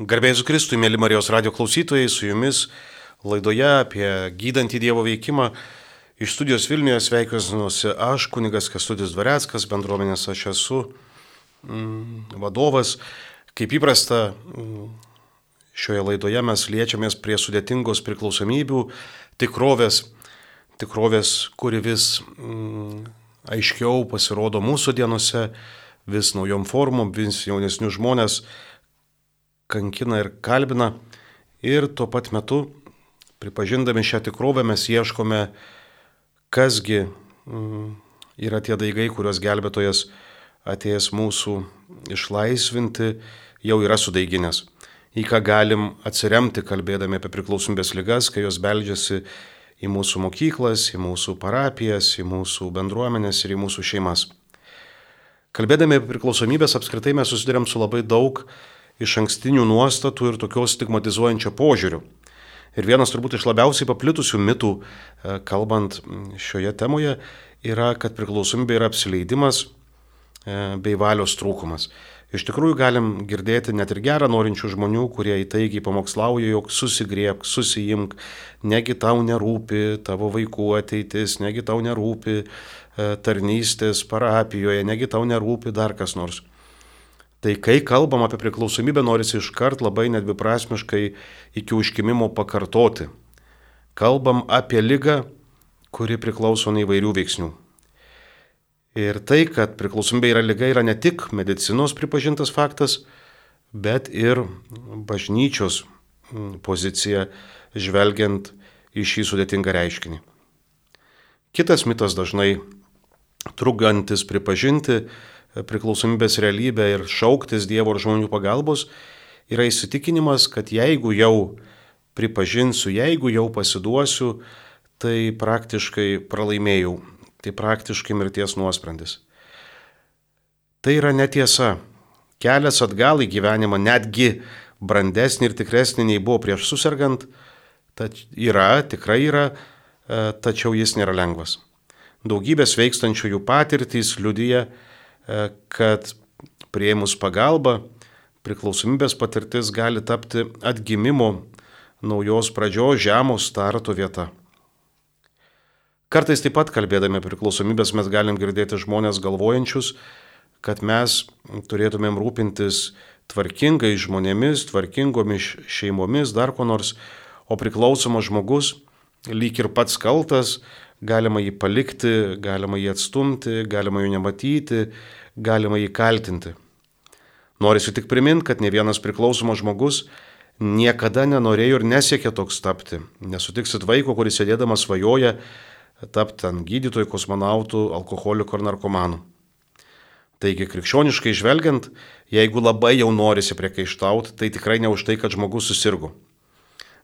Garbėjus Kristui, mėly Marijos radio klausytojai, su jumis laidoje apie gydantį Dievo veikimą. Iš studijos Vilniuje sveikinuosi aš, kunigas Kestudis Dvareckas, bendruomenės aš esu mm, vadovas. Kaip įprasta, mm, šioje laidoje mes liečiamės prie sudėtingos priklausomybių, tikrovės, tikrovės, kuri vis mm, aiškiau pasirodo mūsų dienose, vis naujom formom, vis jaunesnių žmonės kankina ir kalbina. Ir tuo pat metu, pripažindami šią tikrovę, mes ieškome, kasgi mm, yra tie daigai, kuriuos gelbėtojas atėjęs mūsų išlaisvinti, jau yra sudaiginęs. Į ką galim atsiremti, kalbėdami apie priklausomybės lygas, kai jos beldžiasi į mūsų mokyklas, į mūsų parapijas, į mūsų bendruomenės ir į mūsų šeimas. Kalbėdami apie priklausomybės apskritai mes susidurėm su labai daug iš ankstinių nuostatų ir tokios stigmatizuojančio požiūrių. Ir vienas turbūt iš labiausiai paplitusių mitų, e, kalbant šioje temoje, yra, kad priklausomybė yra apsileidimas e, bei valios trūkumas. Iš tikrųjų galim girdėti net ir gerą norinčių žmonių, kurie įtaigiai pamokslauja, jog susigriebk, susijimk, negi tau nerūpi tavo vaikų ateitis, negi tau nerūpi e, tarnystės parapijoje, negi tau nerūpi dar kas nors. Tai kai kalbam apie priklausomybę, norisi iškart labai nedviprasmiškai iki užkimimo pakartoti. Kalbam apie lygą, kuri priklauso nuo įvairių veiksnių. Ir tai, kad priklausomybė yra lyga, yra ne tik medicinos pripažintas faktas, bet ir bažnyčios pozicija žvelgiant į šį sudėtingą reiškinį. Kitas mitas dažnai trugantis pripažinti, priklausomybės realybę ir šauktis Dievo ir žmonių pagalbos, yra įsitikinimas, kad jeigu jau pripažinsiu, jeigu jau pasiduosiu, tai praktiškai pralaimėjau, tai praktiškai mirties nuosprendis. Tai yra netiesa. Kelias atgal į gyvenimą netgi brandesnį ir tikresnį nei buvo prieš susirgant, yra, tikrai yra, e, tačiau jis nėra lengvas. Daugybės veikstančiųjų patirtys liudyja, kad prieimus pagalbą priklausomybės patirtis gali tapti atgimimo naujos pradžios žemo starto vieta. Kartais taip pat kalbėdami priklausomybės mes galim girdėti žmonės galvojančius, kad mes turėtumėm rūpintis tvarkingai žmonėmis, tvarkingomis šeimomis, dar ko nors, o priklausomas žmogus lyg ir pats kaltas, galima jį palikti, galima jį atstumti, galima jo nematyti, galima jį kaltinti. Norisi tik priminti, kad ne vienas priklausomas žmogus niekada nenorėjo ir nesiekė toks tapti. Nesutiksit vaiko, kuris sėdėdamas svajoja tapti ant gydytojų, kosmonautų, alkoholikų ar narkomanų. Taigi, krikščioniškai žvelgiant, jeigu labai jau norisi priekaištauti, tai tikrai ne už tai, kad žmogus susirgo.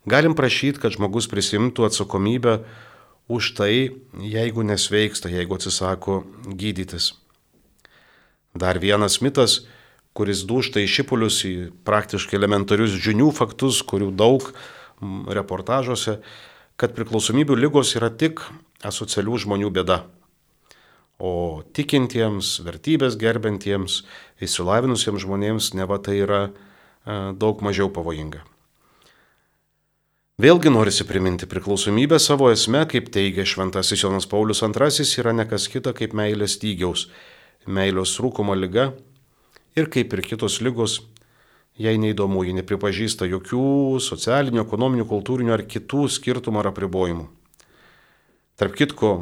Galim prašyti, kad žmogus prisimtų atsakomybę už tai, jeigu nesveiksta, jeigu atsisako gydytis. Dar vienas mitas, kuris dušta į šipulius, į praktiškai elementarius žinių faktus, kurių daug reportažuose, kad priklausomybių lygos yra tik asocialių žmonių bėda. O tikintiems, vertybės gerbentiems, įsilavinusiems žmonėms neva tai yra e, daug mažiau pavojinga. Vėlgi norisi priminti priklausomybę savo esme, kaip teigia Šventasis Jonas Paulius II, yra nekas kita kaip meilės stygiaus meilios trūkumo lyga ir kaip ir kitos lygos, jai neįdomu, ji nepripažįsta jokių socialinių, ekonominių, kultūrinių ar kitų skirtumų ar apribojimų. Tarp kitko,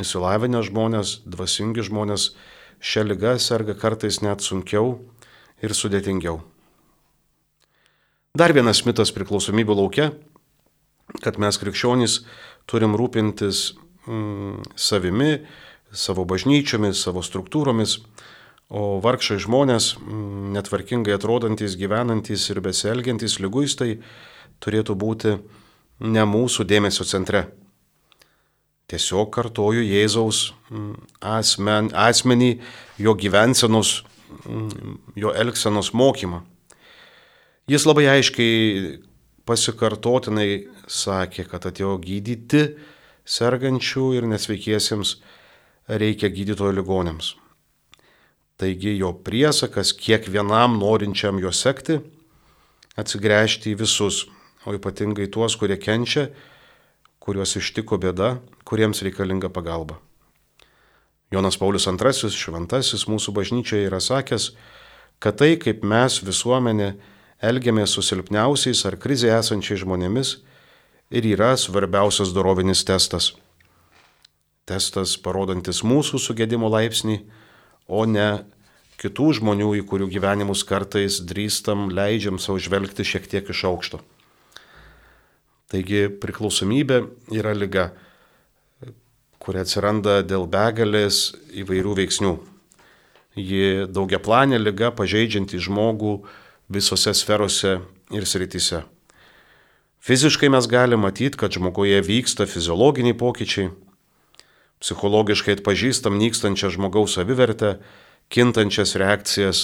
įsilavinę žmonės, dvasingi žmonės šią lygą serga kartais net sunkiau ir sudėtingiau. Dar vienas mitas priklausomybių laukia, kad mes krikščionys turim rūpintis mm, savimi, savo bažnyčiomis, savo struktūromis, o vargšai žmonės, mm, netvarkingai atrodantis, gyvenantis ir besielgiantis lyguistai, turėtų būti ne mūsų dėmesio centre. Tiesiog kartoju Jėzaus mm, asmen, asmenį, jo gyvensenos, mm, jo elgsenos mokymą. Jis labai aiškiai pasikartotinai sakė, kad atėjo gydyti sergančių ir nesveikiesiems reikia gydytojo ligonėms. Taigi jo priesakas kiekvienam norinčiam jo sekti atsigręžti į visus, o ypatingai tuos, kurie kenčia, kuriuos ištiko bėda, kuriems reikalinga pagalba. Jonas Paulius II, šventasis mūsų bažnyčioje yra sakęs, kad tai, kaip mes visuomenė elgiamės su silpniausiais ar krizėje esančiais žmonėmis, ir yra svarbiausias dorovinis testas. Testas parodantis mūsų sugėdimo laipsnį, o ne kitų žmonių, į kurių gyvenimus kartais drįstam, leidžiam savo žvelgti šiek tiek iš aukšto. Taigi priklausomybė yra lyga, kuri atsiranda dėl begalės įvairių veiksnių. Ji daugiaplanė lyga pažeidžianti žmogų visose sferose ir srityse. Fiziškai mes galime matyti, kad žmoguje vyksta fiziologiniai pokyčiai, psichologiškai atpažįstam nykstančią žmogaus savivertę, kintančias reakcijas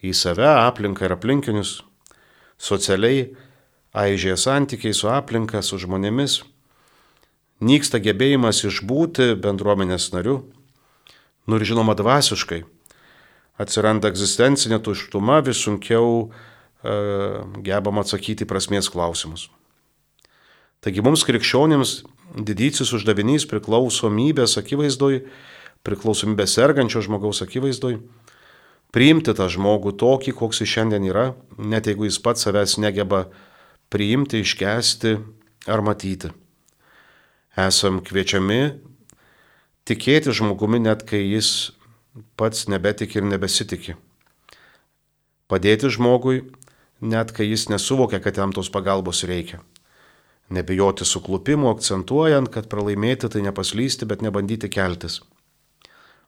į save, aplinką ir aplinkinius, socialiai aižėja santykiai su aplinka, su žmonėmis, nyksta gebėjimas išbūti bendruomenės nariu, nu ir žinoma dvasiškai, atsiranda egzistencinė tuštuma, vis sunkiau e, gebam atsakyti prasmės klausimus. Taigi mums krikščionims didysis uždavinys priklausomybės akivaizdoj, priklausomybės sergančio žmogaus akivaizdoj, priimti tą žmogų tokį, koks jis šiandien yra, net jeigu jis pats savęs negeba priimti, iškesti ar matyti. Esam kviečiami tikėti žmogumi net kai jis pats nebetiki ir nebesitiki. Padėti žmogui net kai jis nesuvokia, kad jam tos pagalbos reikia. Nebijoti suklupimo, akcentuojant, kad pralaimėti tai nepaslysti, bet nebandyti keltis.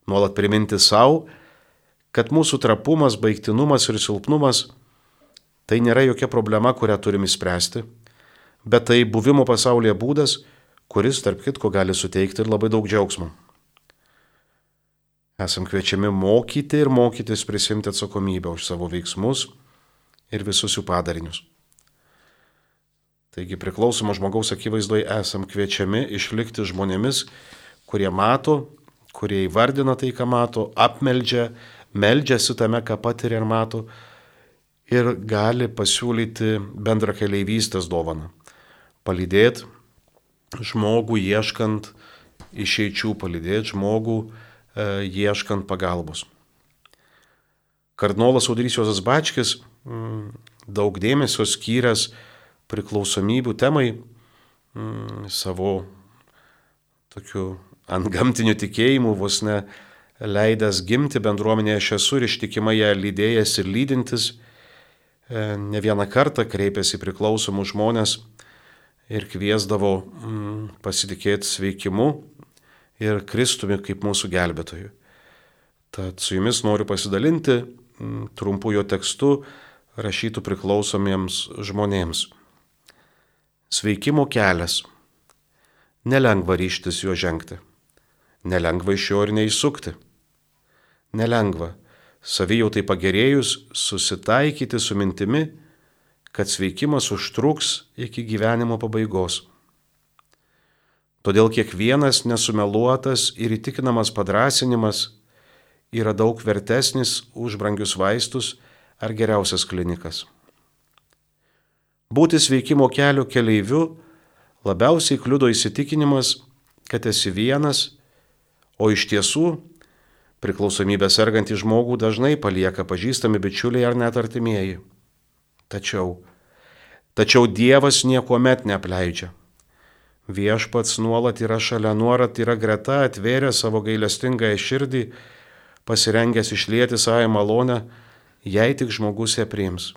Nuolat priminti savo, kad mūsų trapumas, baigtinumas ir silpnumas tai nėra jokia problema, kurią turime spręsti, bet tai buvimo pasaulyje būdas, kuris, tarp kitko, gali suteikti ir labai daug džiaugsmo. Esam kviečiami mokyti ir mokytis prisimti atsakomybę už savo veiksmus ir visus jų padarinius. Taigi priklausomo žmogaus akivaizdoje esam kviečiami išlikti žmonėmis, kurie mato, kurie įvardina tai, ką mato, apmeldžia, meldžiasi tame, ką patiria ir mato ir gali pasiūlyti bendrą keliaivystės dovaną. Palydėti žmogų ieškant išeičių, palydėti žmogų e, ieškant pagalbos. Kardinolas Audrys Josas Bačkis m, daug dėmesio skyręs priklausomybių temai mm, savo tokiu antgamtiniu tikėjimu, vos ne leidęs gimti bendruomenėje, aš esu ir ištikimai ją lydėjęs ir lydintis, e, ne vieną kartą kreipėsi priklausomų žmonės ir kviesdavo mm, pasitikėti sveikimu ir Kristumi kaip mūsų gelbėtoju. Tad su jumis noriu pasidalinti mm, trumpu jo tekstu rašytų priklausomiems žmonėms. Sveikimo kelias. Nelengva ryštis juo žengti. Nelengva iš jo ir neįsukti. Nelengva savijautai pagerėjus susitaikyti su mintimi, kad sveikimas užtruks iki gyvenimo pabaigos. Todėl kiekvienas nesumeluotas ir įtikinamas padrasinimas yra daug vertesnis už brangius vaistus ar geriausias klinikas. Būti sveikimo kelio keleiviu labiausiai kliudo įsitikinimas, kad esi vienas, o iš tiesų priklausomybę sergantį žmogų dažnai palieka pažįstami bičiuliai ar net artimieji. Tačiau, tačiau Dievas niekuomet neapleidžia. Viešpats nuolat yra šalia, nuolat yra greta, atvėrė savo gailestingąją širdį, pasirengęs išlieti savo malonę, jei tik žmogus ją priims.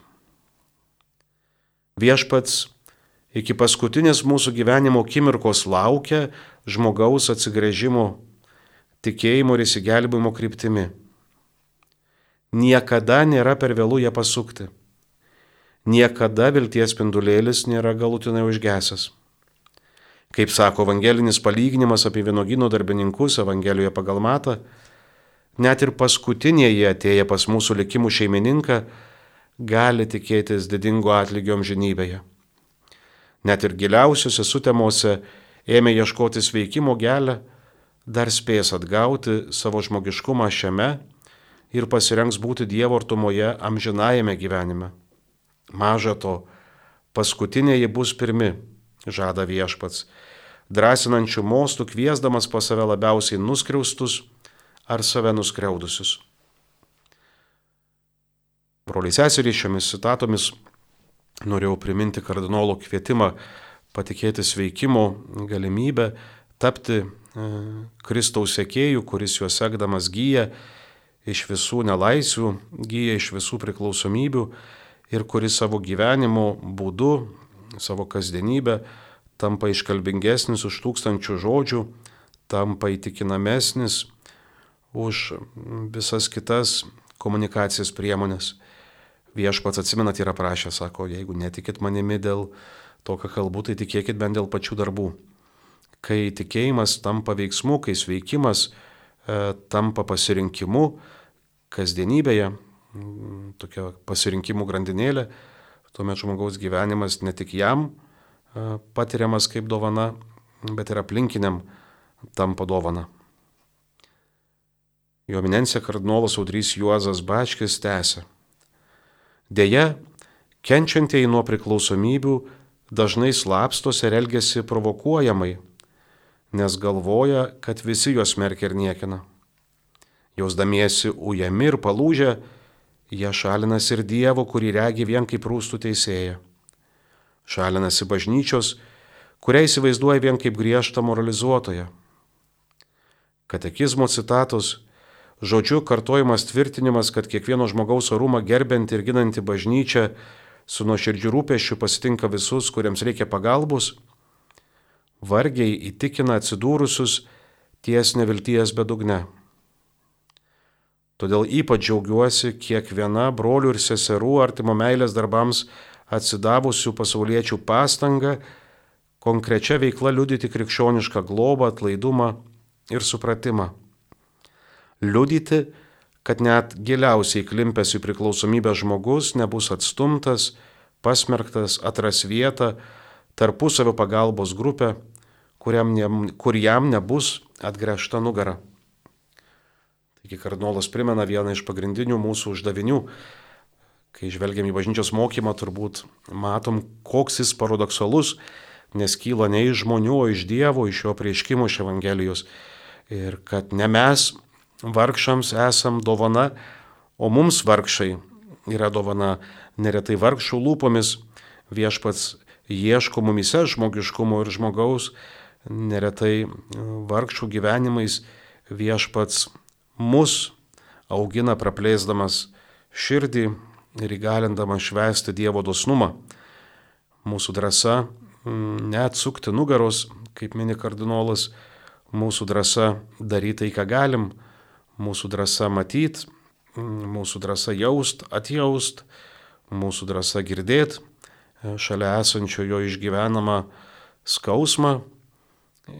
Viešpats iki paskutinės mūsų gyvenimo akimirkos laukia žmogaus atsigrėžimo, tikėjimo ir įsigelbimo kryptimi. Niekada nėra per vėlų ją pasukti. Niekada vilties spindulėlis nėra galutinai užgesęs. Kaip sako evangelinis palyginimas apie vienogino darbininkus Evangelijoje pagal matą, net ir paskutinieji atėję pas mūsų likimų šeimininką gali tikėtis didingo atlygio amžinybėje. Net ir giliausiuose sutemuose ėmė ieškoti sveikimo gelę, dar spės atgauti savo žmogiškumą šiame ir pasirengs būti Dievo artumoje amžinajame gyvenime. Maža to, paskutiniai bus pirmi, žada viešpats, drąsinančių mostų kviesdamas pas save labiausiai nuskriaustus ar save nuskriaudusius. Broliai seserys šiomis citatomis norėjau priminti kardinolo kvietimą patikėti sveikimo galimybę, tapti e, Kristaus sekėjų, kuris juos sekdamas gyja iš visų nelaisvių, gyja iš visų priklausomybių ir kuris savo gyvenimo būdu, savo kasdienybę tampa iškalbingesnis už tūkstančių žodžių, tampa įtikinamesnis už visas kitas komunikacijos priemonės. Viešpats atsimenat yra prašęs, sako, jeigu netikit manimi dėl to, ką kalbu, tai tikėkit bent dėl pačių darbų. Kai tikėjimas tampa veiksmu, kai sveikimas e, tampa pasirinkimu kasdienybėje, tokia pasirinkimų grandinėlė, tuomet žmogaus gyvenimas ne tik jam patiriamas kaip dovana, bet ir aplinkiniam tampa dovana. Jo eminencija kardinolas Audrys Juozas Bačkis tęsė. Deja, kenčiantieji nuo priklausomybių dažnai slapstosi ir elgesi provokuojamai, nes galvoja, kad visi juos merkia ir niekina. Jausdamiesi ujami ir palūžę, jie šalinasi ir Dievo, kurį regi vien kaip rūstų teisėja. Šalinasi bažnyčios, kurią įsivaizduoja vien kaip griežtą moralizuotoją. Katekizmo citatos žodžiu kartojimas tvirtinimas, kad kiekvieno žmogaus orumą gerbinti ir ginanti bažnyčia su nuoširdžiu rūpešiu pasitinka visus, kuriems reikia pagalbos, vargiai įtikina atsidūrusius ties nevilties bedugne. Todėl ypač džiaugiuosi kiekviena brolių ir seserų artimo meilės darbams atsidavusių pasauliečių pastanga konkrečia veikla liudyti krikščionišką globą, atlaidumą ir supratimą liudyti, kad net giliausiai klimpęs į priklausomybę žmogus nebus atstumtas, pasmerktas, atras vietą, tarpusavio pagalbos grupę, kuriam ne, kur jam nebus atgręžta nugara. Taigi kardinolas primena vieną iš pagrindinių mūsų uždavinių. Kai žvelgiam į bažnyčios mokymą, turbūt matom, koks jis paradoksalus, nes kyla ne iš žmonių, o iš Dievo, iš jo prieškimo iš Evangelijos. Ir kad ne mes vargšams esam dovana, o mums vargšai yra dovana. Neretai vargšų lūpomis viešpats ieško mumise žmogiškumo ir žmogaus, neretai vargšų gyvenimais viešpats mus augina praplėsdamas širdį ir įgalindamas švęsti Dievo dosnumą. Mūsų drąsa neatsukti nugaros, kaip mini kardinolas, mūsų drąsa daryti tai, ką galim, mūsų drąsa matyti, mūsų drąsa jaust, atjaust, mūsų drąsa girdėti šalia esančio jo išgyvenamą skausmą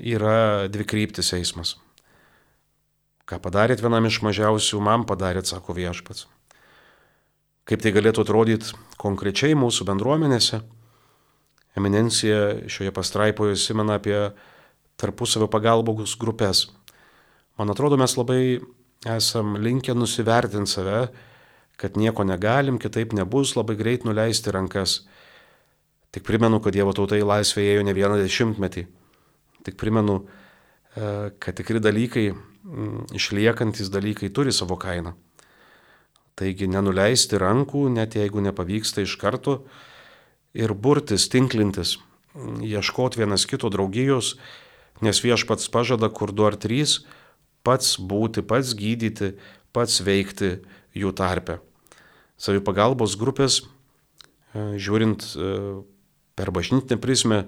yra dvikryptis eismas. Ką padarėt vienam iš mažiausių, man padarėt, sako viešpats. Kaip tai galėtų atrodyti konkrečiai mūsų bendruomenėse? Eminencija šioje pastraipoje įsimena apie tarpusavio pagalbos grupės. Man atrodo, mes labai esam linkę nusivertinti save, kad nieko negalim, kitaip nebus, labai greit nuleisti rankas. Tik primenu, kad Dievo tauta į laisvę ėjo ne vieną dešimtmetį. Tik primenu, e, kad tikri dalykai, išliekantis dalykai turi savo kainą. Taigi nenuleisti rankų, net jeigu nepavyksta iš karto, ir burtis, tinklintis, ieškoti vienas kito draugijos, nes viešpats pažada, kur du ar trys, pats būti, pats gydyti, pats veikti jų tarpe. Savipagalbos grupės, e, žiūrint e, per bažnytinę prizmę,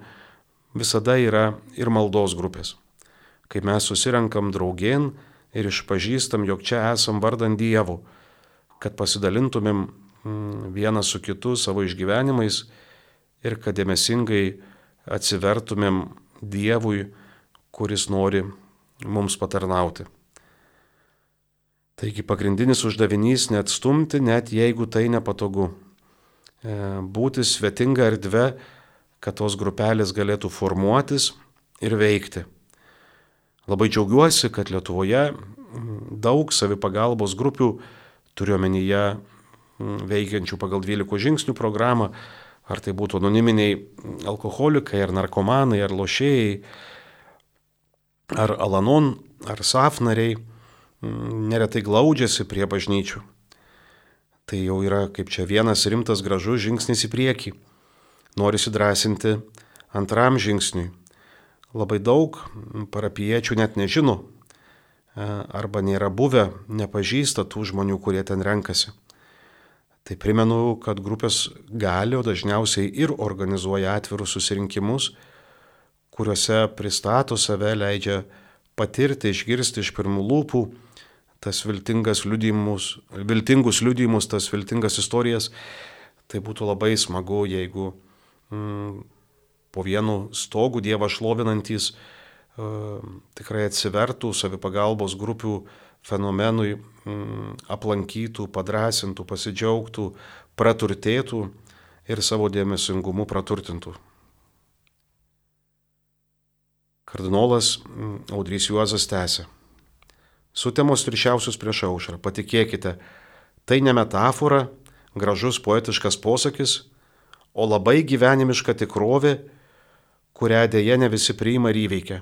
visada yra ir maldos grupės. Kai mes susirenkam draugien ir išpažįstam, jog čia esam vardant Dievu, kad pasidalintumėm mm, vienas su kitu savo išgyvenimais ir kad dėmesingai atsivertumėm Dievui, kuris nori mums patarnauti. Taigi pagrindinis uždavinys - neatstumti, net jeigu tai nepatogu. E, būti svetinga erdve, kad tos grupelės galėtų formuotis ir veikti. Labai džiaugiuosi, kad Lietuvoje daug savipagalbos grupių, turiuomenyje veikiančių pagal 12 žingsnių programą, ar tai būtų anoniminiai alkoholikai, ar narkomanai, ar lošėjai, ar alanon, ar safnariai, neretai glaudžiasi prie bažnyčių. Tai jau yra kaip čia vienas rimtas gražus žingsnis į priekį. Norisi drąsinti antram žingsniui. Labai daug parapiečių net nežino arba nėra buvę, nepažįsta tų žmonių, kurie ten renkasi. Tai primenu, kad grupės gali, o dažniausiai ir organizuoja atvirus susirinkimus, kuriuose pristato save, leidžia patirti, išgirsti iš pirmų lūpų tas viltingas liudijimus, viltingus liudijimus, tas viltingas istorijas. Tai būtų labai smagu, jeigu mm, po vienu stogu Dievą šlovinantis tikrai atsivertų savipagalbos grupių fenomenui mm, aplankytų, padrasintų, pasidžiaugtų, praturtėtų ir savo dėmesingumu praturtintų. Kardinolas mm, Audrys Juozas tęsė. Sutemos trišiausius prieš aušrą, patikėkite, tai ne metafora, gražus poetiškas posakis, o labai gyvenimiška tikrovė, kurią dėje ne visi priima ir įveikia.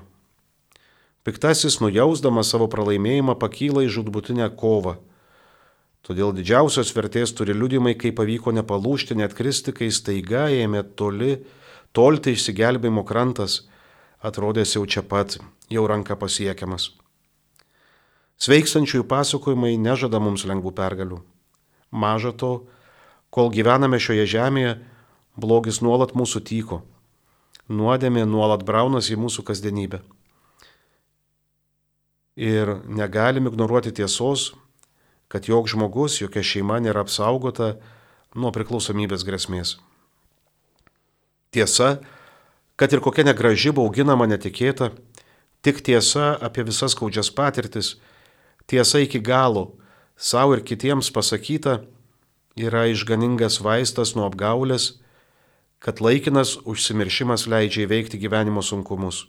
Piktasis, nujausdamas savo pralaimėjimą, pakyla į žudbutinę kovą. Todėl didžiausios vertės turi liudimai, kaip pavyko nepalūšti, net kristi, kai staiga ėmė toli, tolti išsigelbėjimo krantas, atrodęs jau čia pat, jau ranka pasiekiamas. Sveikstančiųjų pasakojimai nežada mums lengvų pergalių. Maža to, kol gyvename šioje žemėje, blogis nuolat mūsų tyko, nuodėmė nuolat braunas į mūsų kasdienybę ir negalim ignoruoti tiesos, kad jok žmogus, jokia šeima nėra apsaugota nuo priklausomybės grėsmės. Tiesa, kad ir kokia negraži, bauginama, netikėta, tik tiesa apie visas skaudžias patirtis, tiesa iki galo, savo ir kitiems pasakyta, yra išganingas vaistas nuo apgaulės, kad laikinas užsimiršimas leidžia įveikti gyvenimo sunkumus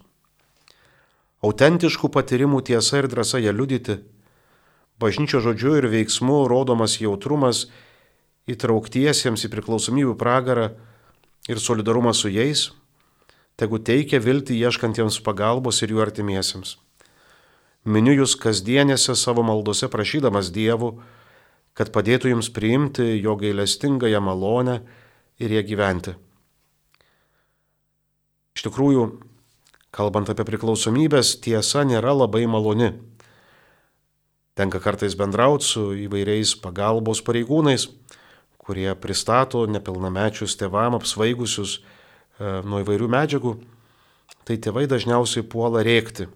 autentiškų patyrimų tiesa ir drąsa ją liudyti, bažnyčio žodžiu ir veiksmu rodomas jautrumas įtrauktiesiems į priklausomybių pragarą ir solidarumas su jais, tegu teikia viltį ieškantiems pagalbos ir jų artimiesiems. Miniu jūs kasdienėse savo maldose prašydamas Dievų, kad padėtų jums priimti jo gailestingąją malonę ir ją gyventi. Iš tikrųjų, Kalbant apie priklausomybės, tiesa nėra labai maloni. Tenka kartais bendrauti su įvairiais pagalbos pareigūnais, kurie pristato nepilnamečius tėvam apsvaigusius e, nuo įvairių medžiagų, tai tėvai dažniausiai puola rėkti.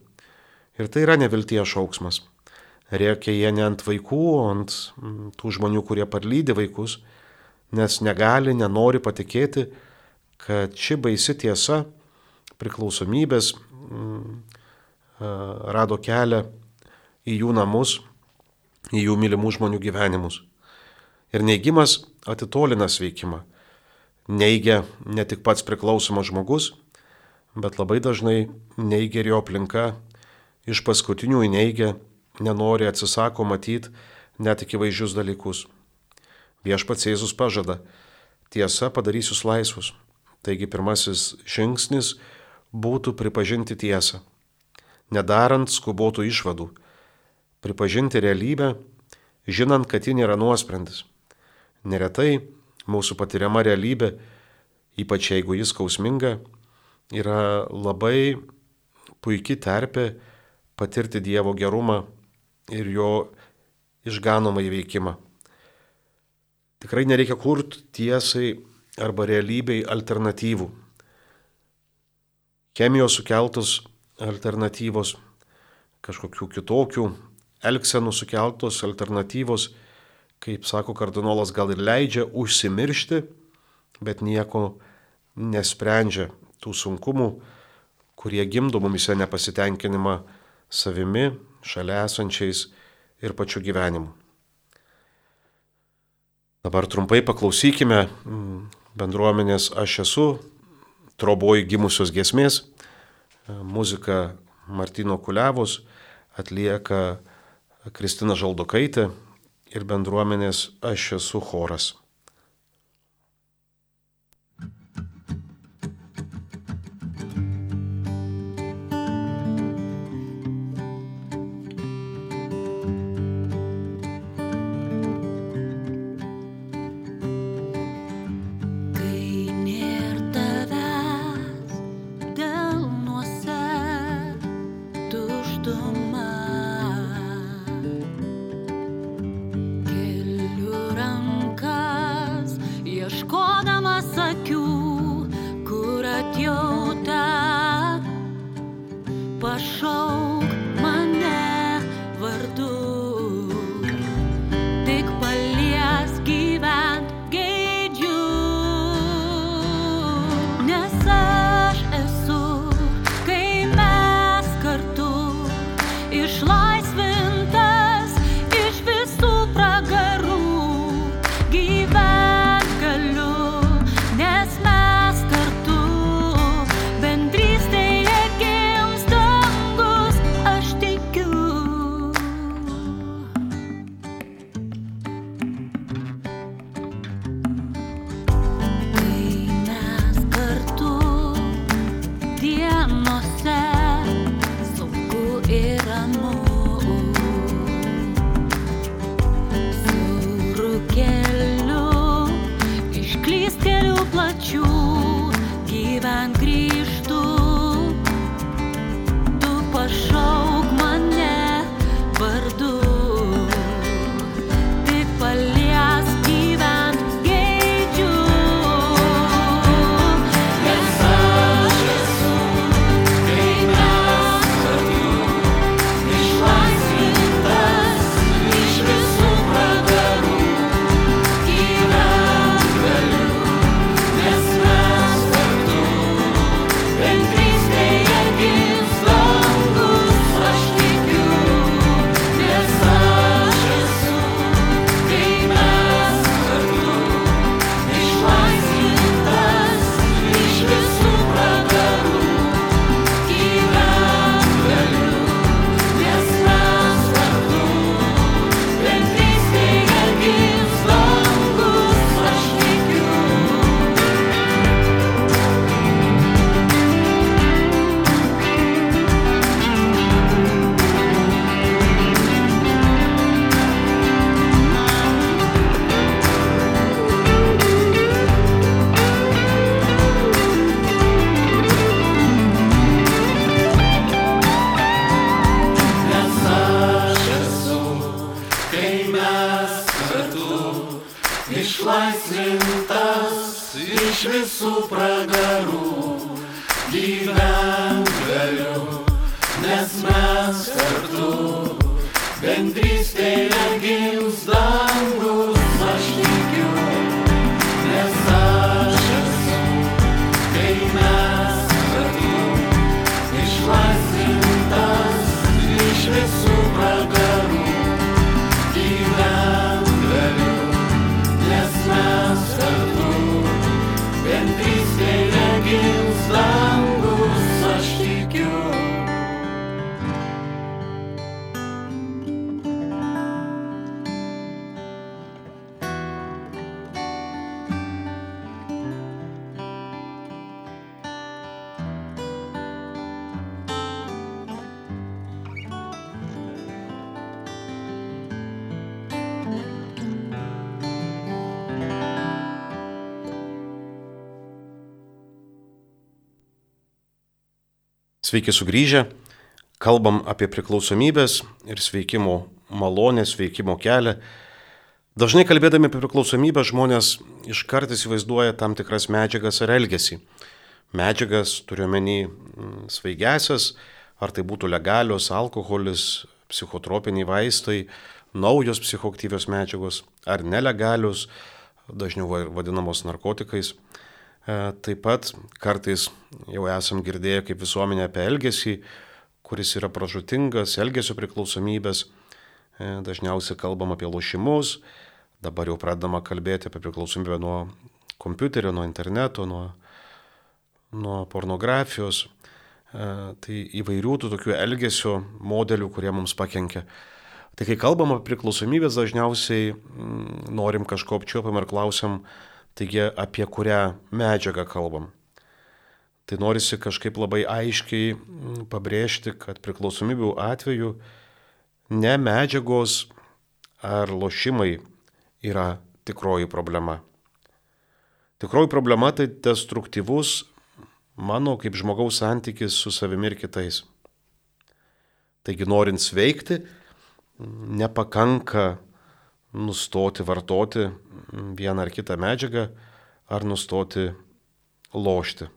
Ir tai yra nevilties šauksmas. Rėkia jie ne ant vaikų, o ant tų žmonių, kurie parlydi vaikus, nes negali, nenori patikėti, kad ši baisi tiesa priklausomybės mm, rado kelią į jų namus, į jų mylimų žmonių gyvenimus. Ir neigimas atitolina sveikimą. Neigia ne tik pats priklausomas žmogus, bet labai dažnai neigia ir jo aplinka, iš paskutinių įneigia, nenori, atsisako matyti net akivaizdžius dalykus. Viešpats Jėzus pažada, tiesa padarys jūs laisvus. Taigi pirmasis žingsnis būtų pripažinti tiesą, nedarant skubotų išvadų, pripažinti realybę, žinant, kad ji nėra nuosprendis. Neretai mūsų patiriama realybė, ypač jeigu jis skausminga, yra labai puikiai terpė patirti Dievo gerumą ir jo išganomą įveikimą. Tikrai nereikia kurti tiesai arba realybei alternatyvų chemijos sukeltos alternatyvos, kažkokių kitokių elgsenų sukeltos alternatyvos, kaip sako kardinolas, gal ir leidžia užsimiršti, bet nieko nesprendžia tų sunkumų, kurie gimdo mumise nepasitenkinimą savimi, šalia esančiais ir pačiu gyvenimu. Dabar trumpai paklausykime mm, bendruomenės Aš esu troboj gimusios gesmės. Muzika Martino Kuliavos atlieka Kristina Žaldokaitė ir bendruomenės aš esu choras. Sveiki sugrįžę. Kalbam apie priklausomybės ir sveikimo malonę, sveikimo kelią. Dažnai kalbėdami apie priklausomybę žmonės iškart įsivaizduoja tam tikras medžiagas ar elgesį. Medžiagas turiuomenį mm, svaigesias, ar tai būtų legalios alkoholis, psichotropiniai vaistai, naujos psichoaktyvios medžiagos, ar nelegalios, dažniau vadinamos narkotikais. E, taip pat kartais jau esam girdėję kaip visuomenė apie elgesį, kuris yra pražutingas, elgesio priklausomybės. E, dažniausiai kalbam apie lošimus, dabar jau pradama kalbėti apie priklausomybę nuo kompiuterio, nuo interneto, nuo, nuo pornografijos. E, tai įvairių tų tokių elgesio modelių, kurie mums pakenkia. Tai kai kalbam apie priklausomybės, dažniausiai mm, norim kažko apčiopam ir klausim, taigi apie kurią medžiagą kalbam. Tai norisi kažkaip labai aiškiai mm, pabrėžti, kad priklausomybių atveju ne medžiagos ar lošimai yra tikroji problema. Tikroji problema tai destruktyvus mano kaip žmogaus santykis su savimi ir kitais. Taigi norint sveikti, nepakanka nustoti vartoti vieną ar kitą medžiagą ar nustoti lošti.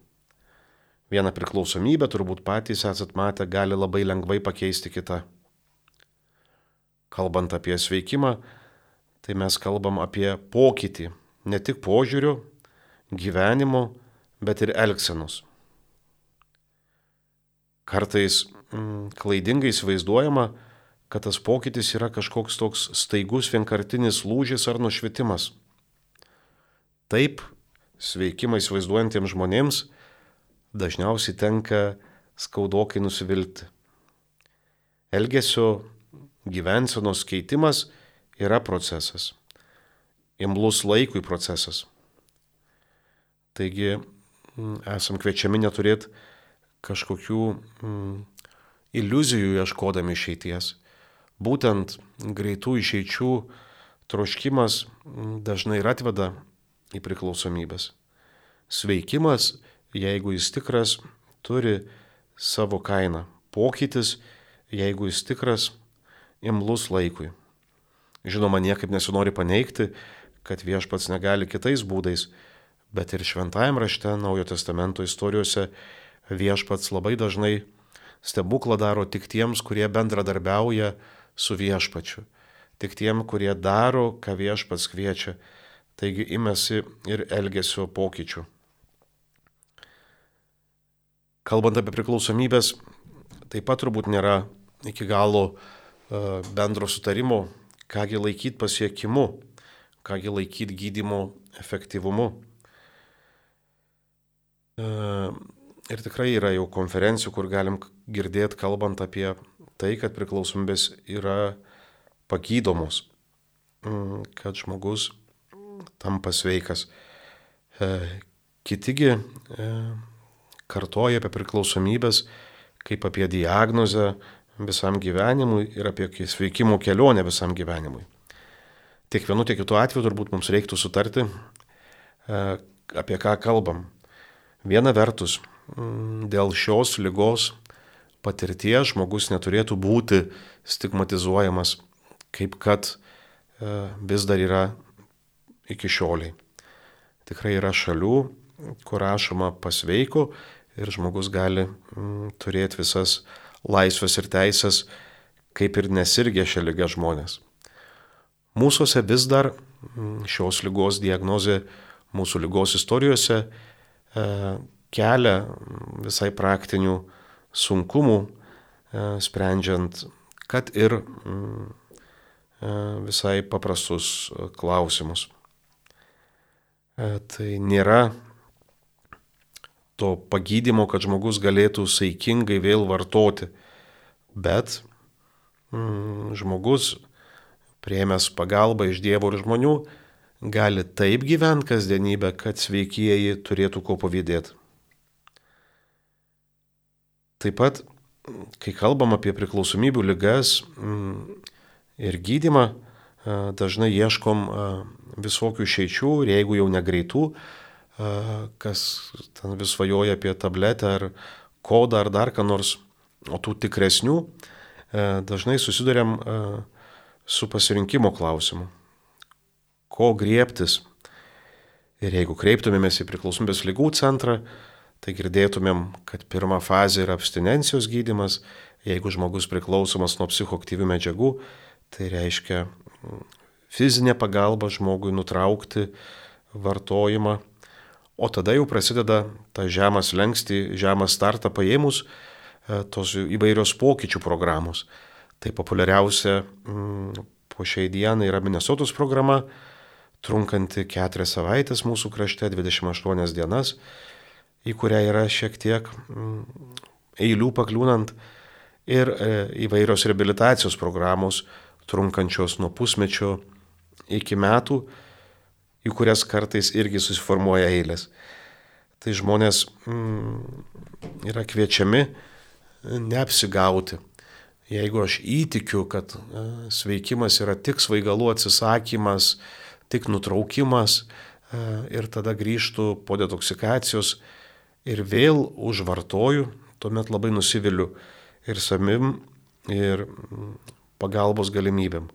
Vieną priklausomybę, turbūt patys esat matę, gali labai lengvai pakeisti kitą. Kalbant apie sveikimą, tai mes kalbam apie pokytį, ne tik požiūrių, gyvenimo, bet ir elgsenos. Kartais mm, klaidingai įsivaizduojama, kad tas pokytis yra kažkoks toks staigus vienkartinis lūžis ar nušvitimas. Taip, sveikimą įsivaizduojantiems žmonėms dažniausiai tenka skaudokai nusivilti. Elgesio gyvensenos keitimas yra procesas. Imlus laikui procesas. Taigi mm, esam kviečiami neturėti kažkokių mm, iliuzijų ieškodami išeities. Būtent greitų išeičių troškimas dažnai ir atveda į priklausomybės. Sveikimas, jeigu jis tikras, turi savo kainą. Pokytis, jeigu jis tikras, imlus laikui. Žinoma, niekaip nesinori paneigti, kad viešpats negali kitais būdais, bet ir šventajame rašte Naujo Testamento istorijose viešpats labai dažnai stebuklą daro tik tiems, kurie bendradarbiauja su viešpačiu, tik tiem, kurie daro, ką viešpats kviečia, taigi imasi ir elgesio pokyčių. Kalbant apie priklausomybės, taip pat turbūt nėra iki galo e, bendro sutarimo, kągi laikyti pasiekimu, kągi laikyti gydimo efektyvumu. E, Ir tikrai yra jau konferencijų, kur galim girdėti kalbant apie tai, kad priklausomybės yra pagydomos, mm, kad žmogus tampa sveikas. E, kitigi e, kartoja apie priklausomybės kaip apie diagnozę visam gyvenimui ir apie sveikimo kelionę visam gyvenimui. Tiek vienu, tiek kitu atveju turbūt mums reiktų sutarti, e, apie ką kalbam. Viena vertus, Mm, dėl šios lygos patirties žmogus neturėtų būti stigmatizuojamas, kaip kad e, vis dar yra iki šioliai. Tikrai yra šalių, kur rašoma pasveiko ir žmogus gali mm, turėti visas laisvės ir teisės, kaip ir nesirgė šią lygą žmonės. Mūsųse vis dar mm, šios lygos diagnozė mūsų lygos istorijose e, kelia visai praktinių sunkumų, e, sprendžiant, kad ir mm, e, visai paprastus klausimus. E, tai nėra to pagydimo, kad žmogus galėtų saikingai vėl vartoti, bet mm, žmogus, prieimęs pagalbą iš Dievo ir žmonių, gali taip gyventi kasdienybę, kad sveikieji turėtų ko pavydėti. Taip pat, kai kalbam apie priklausomybių lygas mm, ir gydimą, dažnai ieškom visokių išeičių ir jeigu jau negreitų, kas ten vis vajoja apie tabletę ar kodą ar dar ką nors, o tų tikresnių, dažnai susidurėm su pasirinkimo klausimu. Ko griebtis? Ir jeigu kreiptumėmės į priklausomybės lygų centrą, tai girdėtumėm, kad pirma fazė yra abstinencijos gydimas, jeigu žmogus priklausomas nuo psichoktyvių medžiagų, tai reiškia mm, fizinė pagalba žmogui nutraukti vartojimą, o tada jau prasideda ta žemas lengsti, žemas startą paėmus e, tos įvairios pokyčių programos. Tai populiariausia mm, po šiai dienai yra Minnesotos programa, trunkanti 4 savaitės mūsų krašte, 28 dienas į kurią yra šiek tiek mm, eilių pakliūnant ir e, įvairios rehabilitacijos programos, trunkančios nuo pusmečio iki metų, į kurias kartais irgi susiformuoja eilės. Tai žmonės mm, yra kviečiami neapsigauti. Jeigu aš įtikiu, kad e, sveikimas yra tik svaigalų atsisakymas, tik nutraukimas e, ir tada grįžtų po detoksikacijos ir vėl užvartoju, tuomet labai nusiviliu ir samim, ir mm, pagalbos galimybėm.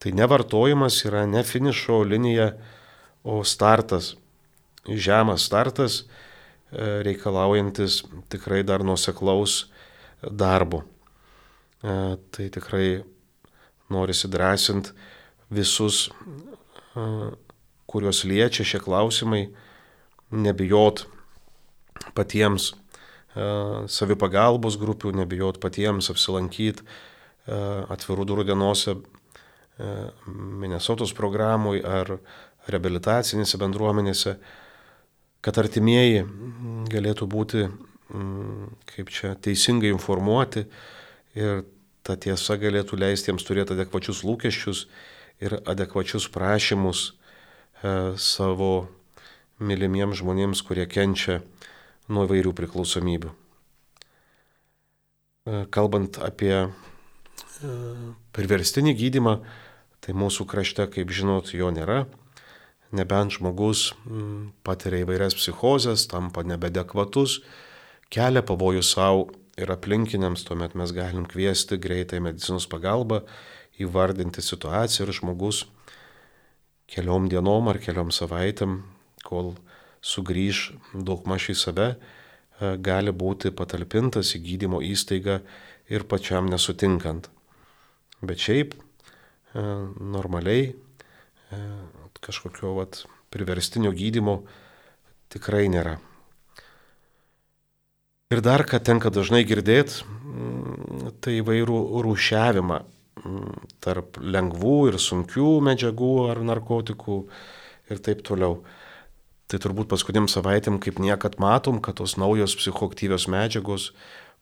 Tai nevartojimas yra ne finišo linija, o startas, žemas startas, e, reikalaujantis tikrai dar nuseklaus darbo. E, tai tikrai norisi drąsinti visus, e, kuriuos liečia šie klausimai, nebijot patiems savipagalbos grupių, nebijot patiems apsilankyti atvirų durų dienose Minnesotos programui ar reabilitacinėse bendruomenėse, kad artimieji galėtų būti, kaip čia, teisingai informuoti ir ta tiesa galėtų leisti jiems turėti adekvačius lūkesčius ir adekvačius prašymus e, savo mylimiems žmonėms, kurie kenčia nuo įvairių priklausomybių. E, kalbant apie e, priverstinį gydimą, tai mūsų krašte, kaip žinot, jo nėra nebent žmogus patiria įvairias psichozes, tampa nebedekvatus, kelia pavojų savo ir aplinkiniams, tuomet mes galim kviesti greitai medicinos pagalbą, įvardinti situaciją ir žmogus keliom dienom ar keliom savaitėm, kol sugrįž daug maž į save, e, gali būti patalpintas į gydymo įstaigą ir pačiam nesutinkant. Bet šiaip e, normaliai e, kažkokio vat, priverstinio gydimo tikrai nėra. Ir dar, ką tenka dažnai girdėti, mm, tai įvairių rūšiavimą mm, tarp lengvų ir sunkių medžiagų ar narkotikų ir taip toliau. Tai turbūt paskutiniam savaitėm kaip niekad matom, kad tos naujos psichoaktyvios medžiagos,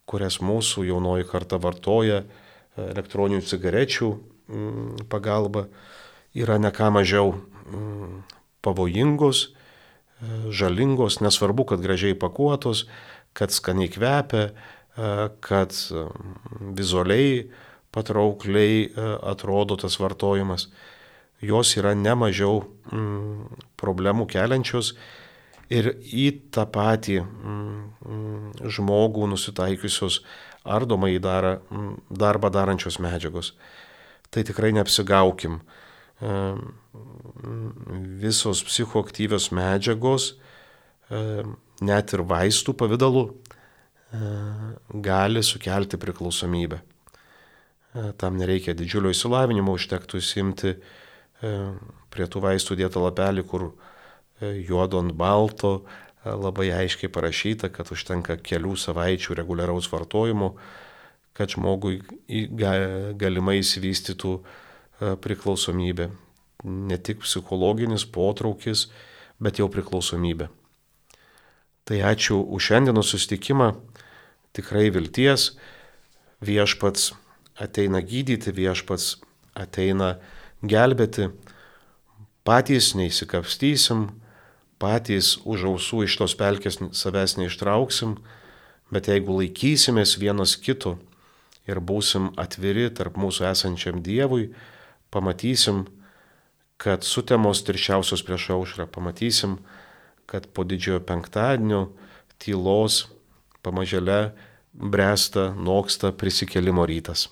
kurias mūsų jaunoji karta vartoja elektroninių cigarečių mm, pagalba, yra ne ką mažiau Mm, pavojingos, e, žalingos, nesvarbu, kad gražiai pakuotos, kad skaniai kvepia, e, kad mm, vizualiai patraukliai e, atrodo tas vartojimas. Jos yra nemažiau mm, problemų keliančios ir į tą patį žmogų nusitaikiusios ardomai darbą, darbą darančios medžiagos. Tai tikrai neapsigaukim visos psichoaktyvios medžiagos, net ir vaistų pavydalu, gali sukelti priklausomybę. Tam nereikia didžiulio įsilavinimo, užtektų įsimti prie tų vaistų dėtą lapelį, kur juodo ant balto labai aiškiai parašyta, kad užtenka kelių savaičių reguliaraus vartojimo, kad žmogui galimai įsivystytų E, priklausomybė. Ne tik psichologinis potraukis, bet jau priklausomybė. Tai ačiū už šiandienos susitikimą. Tikrai vilties. Viešpats ateina gydyti, viešpats ateina gelbėti. Patys neįsikapstysim, patys už ausų iš tos pelkės savęs neištrauksim, bet jeigu laikysimės vienas kito ir būsim atviri tarp mūsų esančiam Dievui, pamatysim, kad sutemos tirščiausios prieš aušrą, pamatysim, kad po didžiojo penktadienio tylos pamažėle bręsta, noksta prisikelimo rytas.